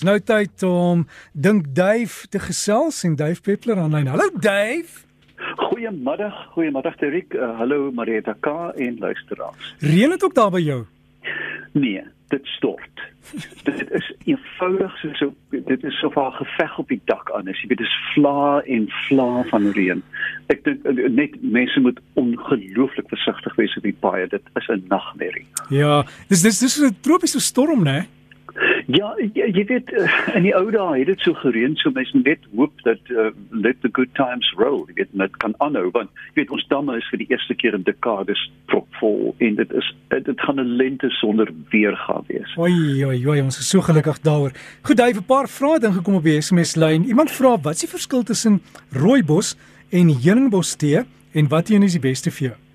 Nou tyd om dink Dave te gesels en Dave Peppler aanlyn. Hallo Dave. Goeiemiddag, goeiemiddag Terik. Uh, hallo Marita K en luisteraars. Reën dit ook daar by jou? Nee, dit stort. dit is eenvoudig so so dit is so 'n geveg op die dak aan. Jy weet dis vla en vla van reën. Ek dink eh, net mense moet ongelooflik versigtig wees op die paaie. Dit is 'n nagmerrie. Ja, dis dis dis 'n tropiese storm, né? Nee? Ja, jy, weet eh, in die ou dae het dit so gereën, so mense net hoop dat uh, let the good times roll. Jy weet net kan aanhou want jy weet ons damme is vir die eerste keer in dekades propvol en dit is dit gaan 'n lente sonder weer gaan wees. Oi oi oi, ons is so gelukkig daaroor. Goed, hy het 'n paar vrae ding gekom op die SMS lyn. Iemand vra wat is die verskil tussen rooibos en heuningbos tee en wat een is die beste vir jou?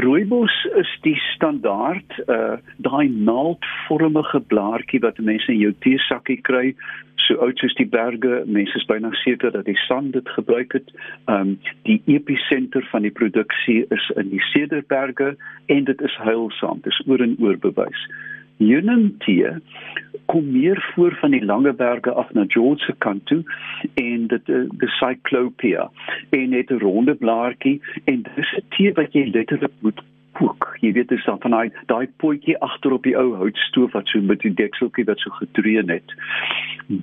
Rooibos is die standaard uh daai naaldvormige blaartjie wat mense in jou teesakkie kry, so oud soos die berge. Mense is byna seker dat die sand dit gebruik het. Um die episenter van die produksie is in die Cederberge en dit is heilsaam. Dit is oor en oor bewys. Unity kom meer voor van die Langeberge af na George se kant toe en dit eh, die Cyclopia en het 'n ronde blaartjie en dis 'n tee wat jy letterlik moet kook. Jy weet dis dan van daai daai potjie agter op die ou houtstoof wat so met die dekseltjie wat so gedreun het.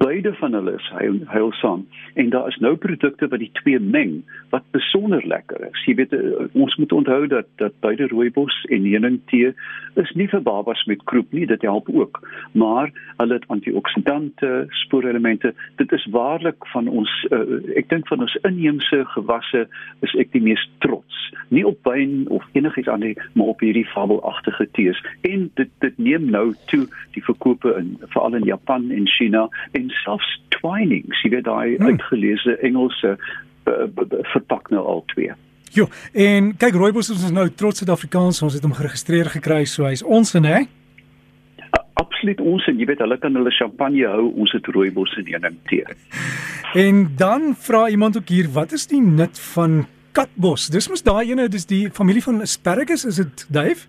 Beide van hulle is heil, heilsaam en daar is nou produkte wat die twee meng wat besonder lekker is. Jy weet eh, ons moet onthou dat dat beide rooibos en heuningtee is nie vir babas met kroep nie, dit help ook. Maar hulle het antioksidante, spoorelemente. Dit is waarlik van ons uh, ek dink van ons inheemse gewasse is ek die mees trots. Nie op wyn of enigiets anders maar op hierdie fabelagtige tees en dit dit neem nou toe die verkope in veral in Japan en China en selfs twinings jy weet daai hmm. uitgeleese Engelse uh, verpak nou al twee Jo, en kyk Rooibos is nou trots Suid-Afrikaans, ons het hom geregistreer gekry, so hy's ons en hè. Absoluut ons en jy weet hulle kan hulle champagne hou, ons het Rooibos in heuning tee. En dan vra iemand ook hier, wat is die nut van katbos. Dis mos daai ene, dis die familie van asparagus, is dit Dave?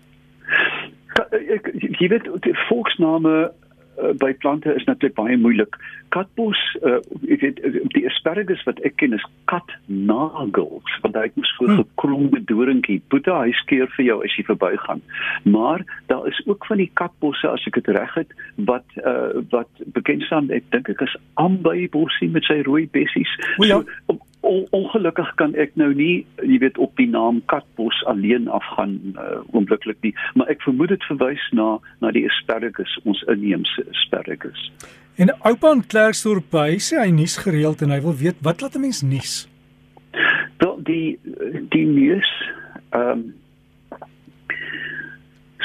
Ek jy weet die volksname uh, by plante is natuurlik baie moeilik. Katbos, uh, ek weet die asparagus wat ek ken is katnagels, want hy het mos so 'n hmm. gekromde doringkie. Boeta, hy skeer vir jou as jy verbygaan. Maar daar is ook van die katbosse as ek dit reg het wat uh, wat bekend staan, ek dink ek is ambei bossie met sy rooi bessies. Ja. So, on, ongelukkig kan ek nou nie jy weet op die naam Katbos alleen afgaan uh, oombliklik nie. Maar ek vermoed dit verwys na na die asparagus ons inheemse asparagus. En oupa in Klerksdorp by sê hy nuus gereeld en hy wil weet wat laat 'n mens nuus wel die die nuus ehm um,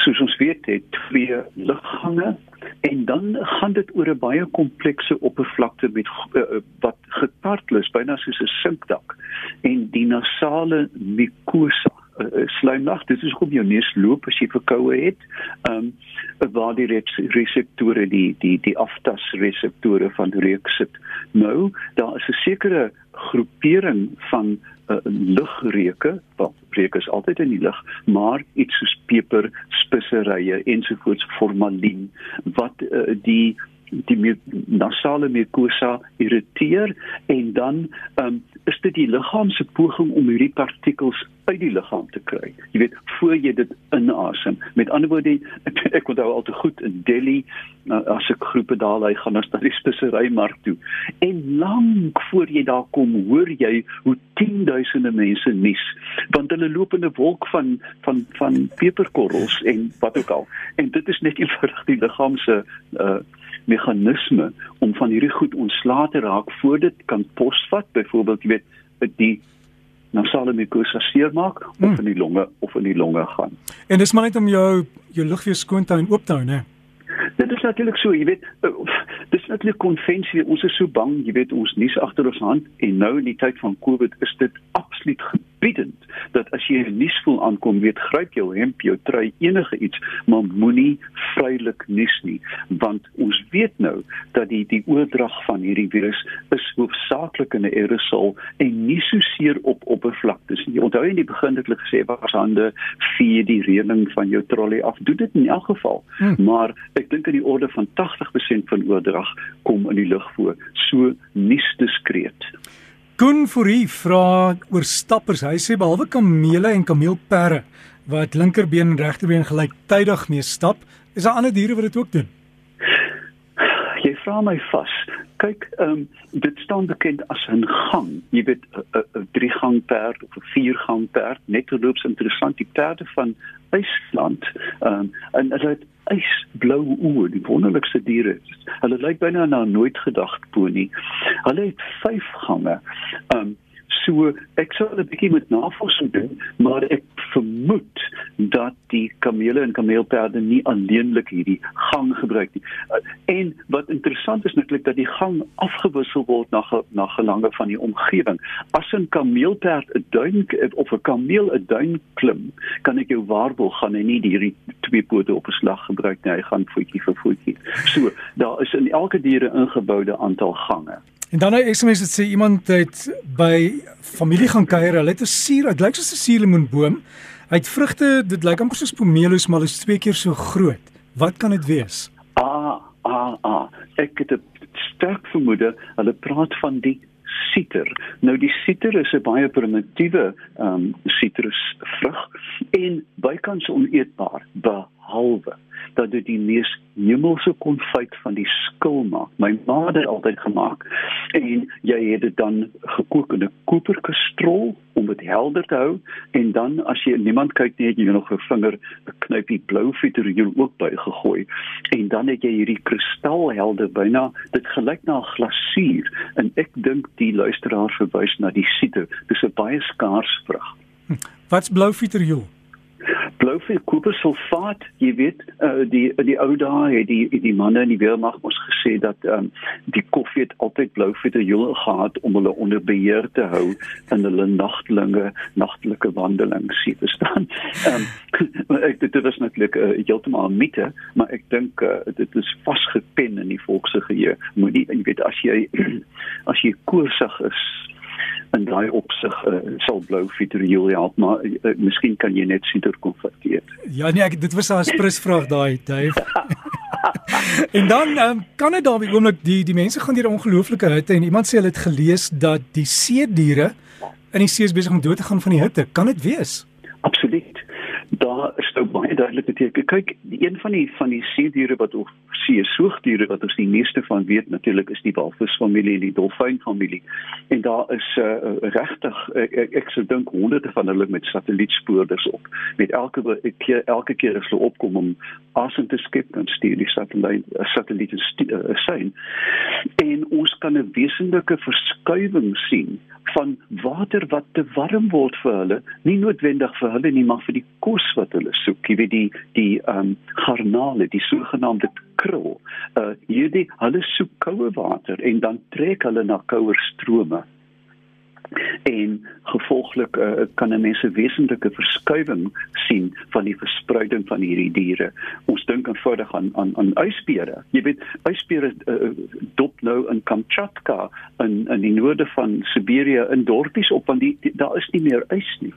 soos ons weet het twee liggange en dan gaan dit oor 'n baie komplekse oppervlakte met uh, wat getart is byna soos 'n sinkdak en die nasale mucosa slaimlag dit is hoe jou neus loop as jy verkoue het um, waar die reseptore die die die aftas reseptore van reuk sit. Nou daar is 'n sekere groepering van uh, lugreuke wat reuk is altyd in die lug maar iets soos peper speserye ensovoorts formalien wat uh, die die nasale mucosa irriteer en dan um, is dit die liggaam se poging om hierdie partikels uit die liggaam te kry. Jy weet, voor jy dit inasem. Met ander woorde, ek, ek onthou al te goed in Delhi nou, as ek groepe daar lê gaan ons na die speserymark toe. En lank voor jy daar kom, hoor jy hoe tienduisende mense nies, want hulle loop in 'n wolk van van van peperkorrels en wat ook al. En dit is net eenvoudig die liggaam se uh meganisme om van hierdie goed ontslae te raak voor dit kan posvat byvoorbeeld jy weet die nasale mucosa seermaak of hmm. in die longe of in die longe gaan. En dis maar net om jou jou lug weer skoon te hou en oop te hou, né? Is natuurlik so, jy weet, uh, dis natuurlik konvensie. Ons is so bang, jy weet, ons nuus agter ons hand en nou in die tyd van Covid is dit absoluut aanbiedend dat as jy 'n nuusvoel aankom, weet gryp jou hemp, jou trui, enige iets, maar moenie vrylik nuus nie, want ons weet nou dat die die oordrag van hierdie virus is hoofsaaklik in 'n aerosol en nie so seer op oppervlaktes nie. Onthou in die begin het hulle gesê was hande vee die reëling van jou trolley af. Doen dit in elk geval. Hmm. Maar ek dink in die orde van 80% van oordrag kom in die lug voor. So nie diskreet. Koen Fourie vra oor stappers. Hy sê behalwe kamele en kameelperre wat linkerbeen en regterbeen gelyktydig mee stap, is daar ander diere wat dit ook doen. Jy vra my vas. Kyk, ehm um, dit staan bekend as 'n gang. Jy weet 'n drie gang perd of 'n vier gang perd. Net loops interessant die perde van IJsland. Ehm um, en hulle het ysblou oë, die wonderlikste diere. Hulle lyk byna na 'n nooit gedagte pony. Hulle het vyf gange. Um, So ek sou 'n bietjie met navorsing doen, maar ek vermoed dat die kamele en kameelperde nie alleenlik hierdie gang gebruik nie. Uh, en wat interessant is netlik dat die gang afgewissel word na na gelange van die omgewing. As 'n kameelperd 'n duin of 'n kameel 'n duin klim, kan ek jou waarborg gaan hy nie hierdie twee pote op 'n slag gebruik nie. Hy gaan voetjie vir voetjie. So, daar is in elke diere ingeboude aantal gange. En dan 'n SMS wat sê iemand het by familie gaan kuier. Hulle het 'n suur, dit lyk soos 'n suurlemoenboom. Hy het vrugte, dit lyk amper soos pomelos, maar is twee keer so groot. Wat kan dit wees? Ah, ah, ah. Ek het 'n sterk vermoede hulle praat van die siter. Nou die siter is 'n baie primitiewe ehm um, sitrusvrug en bykans oneetbaar behalwe dat dit die mees hemelse konfyt van die skil maak. My ma het altyd gemaak en jy het dit dan gekook in 'n koperkastrol om dit helder te hou en dan as jy niemand kyk nie het jy nog 'n vinger 'n knypie blou vitriol ook by gegooi en dan het jy hierdie kristalhelder byna dit gelyk na 'n glasuur en ek dink die luisteraar verwys na die siete. Dis 'n baie skaars vrug. Hm. Wat's blou vitriol? Blouvel kopersulfaat, jy weet, uh, die die ou dae het die die manne in die weermag ons gesê dat um, die koffie het altyd blouvel gehad om hulle onder beheer te hou in hulle nagtelinge nagtelike wandeling, sien verstaan. Um, ek dit was natuurlik uh, heeltemal 'n mite, maar ek dink uh, dit is vasgepen in die volks se geheue. Moenie jy weet as jy as jy koorsig is in daai opsig uh, sal blou vitriol help maar uh, miskien kan jy net sider konfekteer. Ja nee ek dit was 'n sprisvraag daai Dave. en dan um, kan dit daarby oomblik die die mense gaan hier ongelooflike hitte en iemand sê hulle het gelees dat die see diere in die see is besig om dood te gaan van die hitte. Kan dit wees? Absoluut daar is nou baie duidelike teken. Kyk, een van die van die seediere wat of see soogdiere wat ons die meeste van weet natuurlik is die walvisfamilie en die dolfynfamilie. En daar is uh, regtig ek, ek, ek sou dink honderde van hulle met satellietspoorders op. Met elke keer elke keer as hulle opkom om asem te skep dan stuur die satelliet satelliete uh, sein. En ons kan 'n wesenlike verskuiwing sien van water wat te warm word vir hulle, nie noodwendig vir hulle nie, maar vir die kos wat hulle soek. Jy weet die die ehm um, garnale, die sogenaamde krul. Uh hierdie hulle soek koue water en dan trek hulle na kouer strome en gevolglik uh, kan 'n mens 'n wesentlike verskuiwing sien van die verspreiding van hierdie diere. Ons dink eenvoudig aan aan aan ysbere. Jy weet, ysbere uh, dop nou in Kamchatka in in die noorde van Siberië in dorpies op want die, die daar is nie meer ys nie.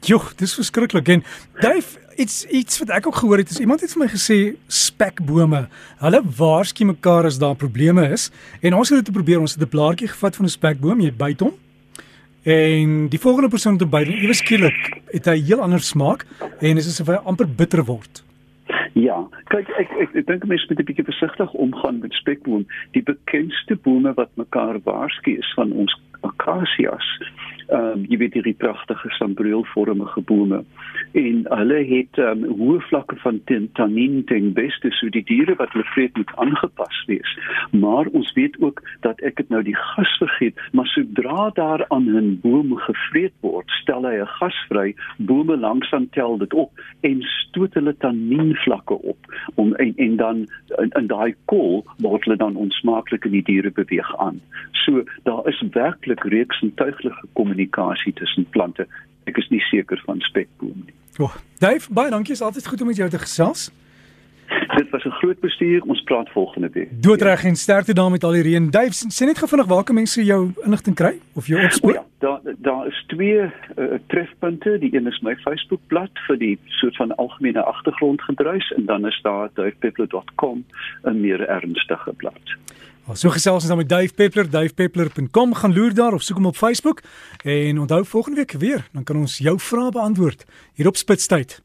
Joh, dis verskriklik en Dave, iets iets wat ek ook gehoor het, is iemand het vir my gesê spekbome. Hulle waarsku mekaar as daar probleme is en ons het dit probeer, ons het 'n blaartjie gevat van 'n spekboom, jy byt hom En die volgende persoon te by, ewe skielik het hy 'n heel ander smaak en dit is asof hy amper bitter word. Ja, kyk ek ek, ek dink mense moet 'n bietjie versigtig omgaan met spekboom. Die bekendste bome wat mekaar waarsku is van ons akasias ehm um, jy weet hierdie pragtige sambreelvormige bome en hulle het ehm um, hoë vlakke van tannin ten beste so die diere wat hulle vreet moet aangepas wees. Maar ons weet ook dat ek het nou die gas vergeet maar sodra daar aan 'n boom gevreet word stel hy 'n gas vry bome langsaan tel dit op en stoot hulle tannin takke op om en, en dan in, in daai kol word hulle dan onsmaaklik in die diere beweeg aan. So daar is werklik reeks en tuiglike kommunikasie tussen plante. Ek is nie seker van spekboom nie. Oh, Dave, baie dankie. Is altyd goed om met jou te gesels. Dit was 'n groot bestuur. Ons praat volgende week. Doodreg en sterkte daar met al die reën. Dave, sê net gefvinnig waar kan mense jou inligting kry of jou opspoor? Ja, daar daar is twee uh, trefpunte. Die een is my Facebookblad vir die soort van algemene agtergrondgedruis en dan is daar duifpeppler.com 'n meer ernstige blad. So gesels ons dan met Dave Peppler, duifpeppler.com gaan loer daar of soek hom op Facebook en onthou volgende week weer, dan kan ons jou vrae beantwoord hier op Spitstyd.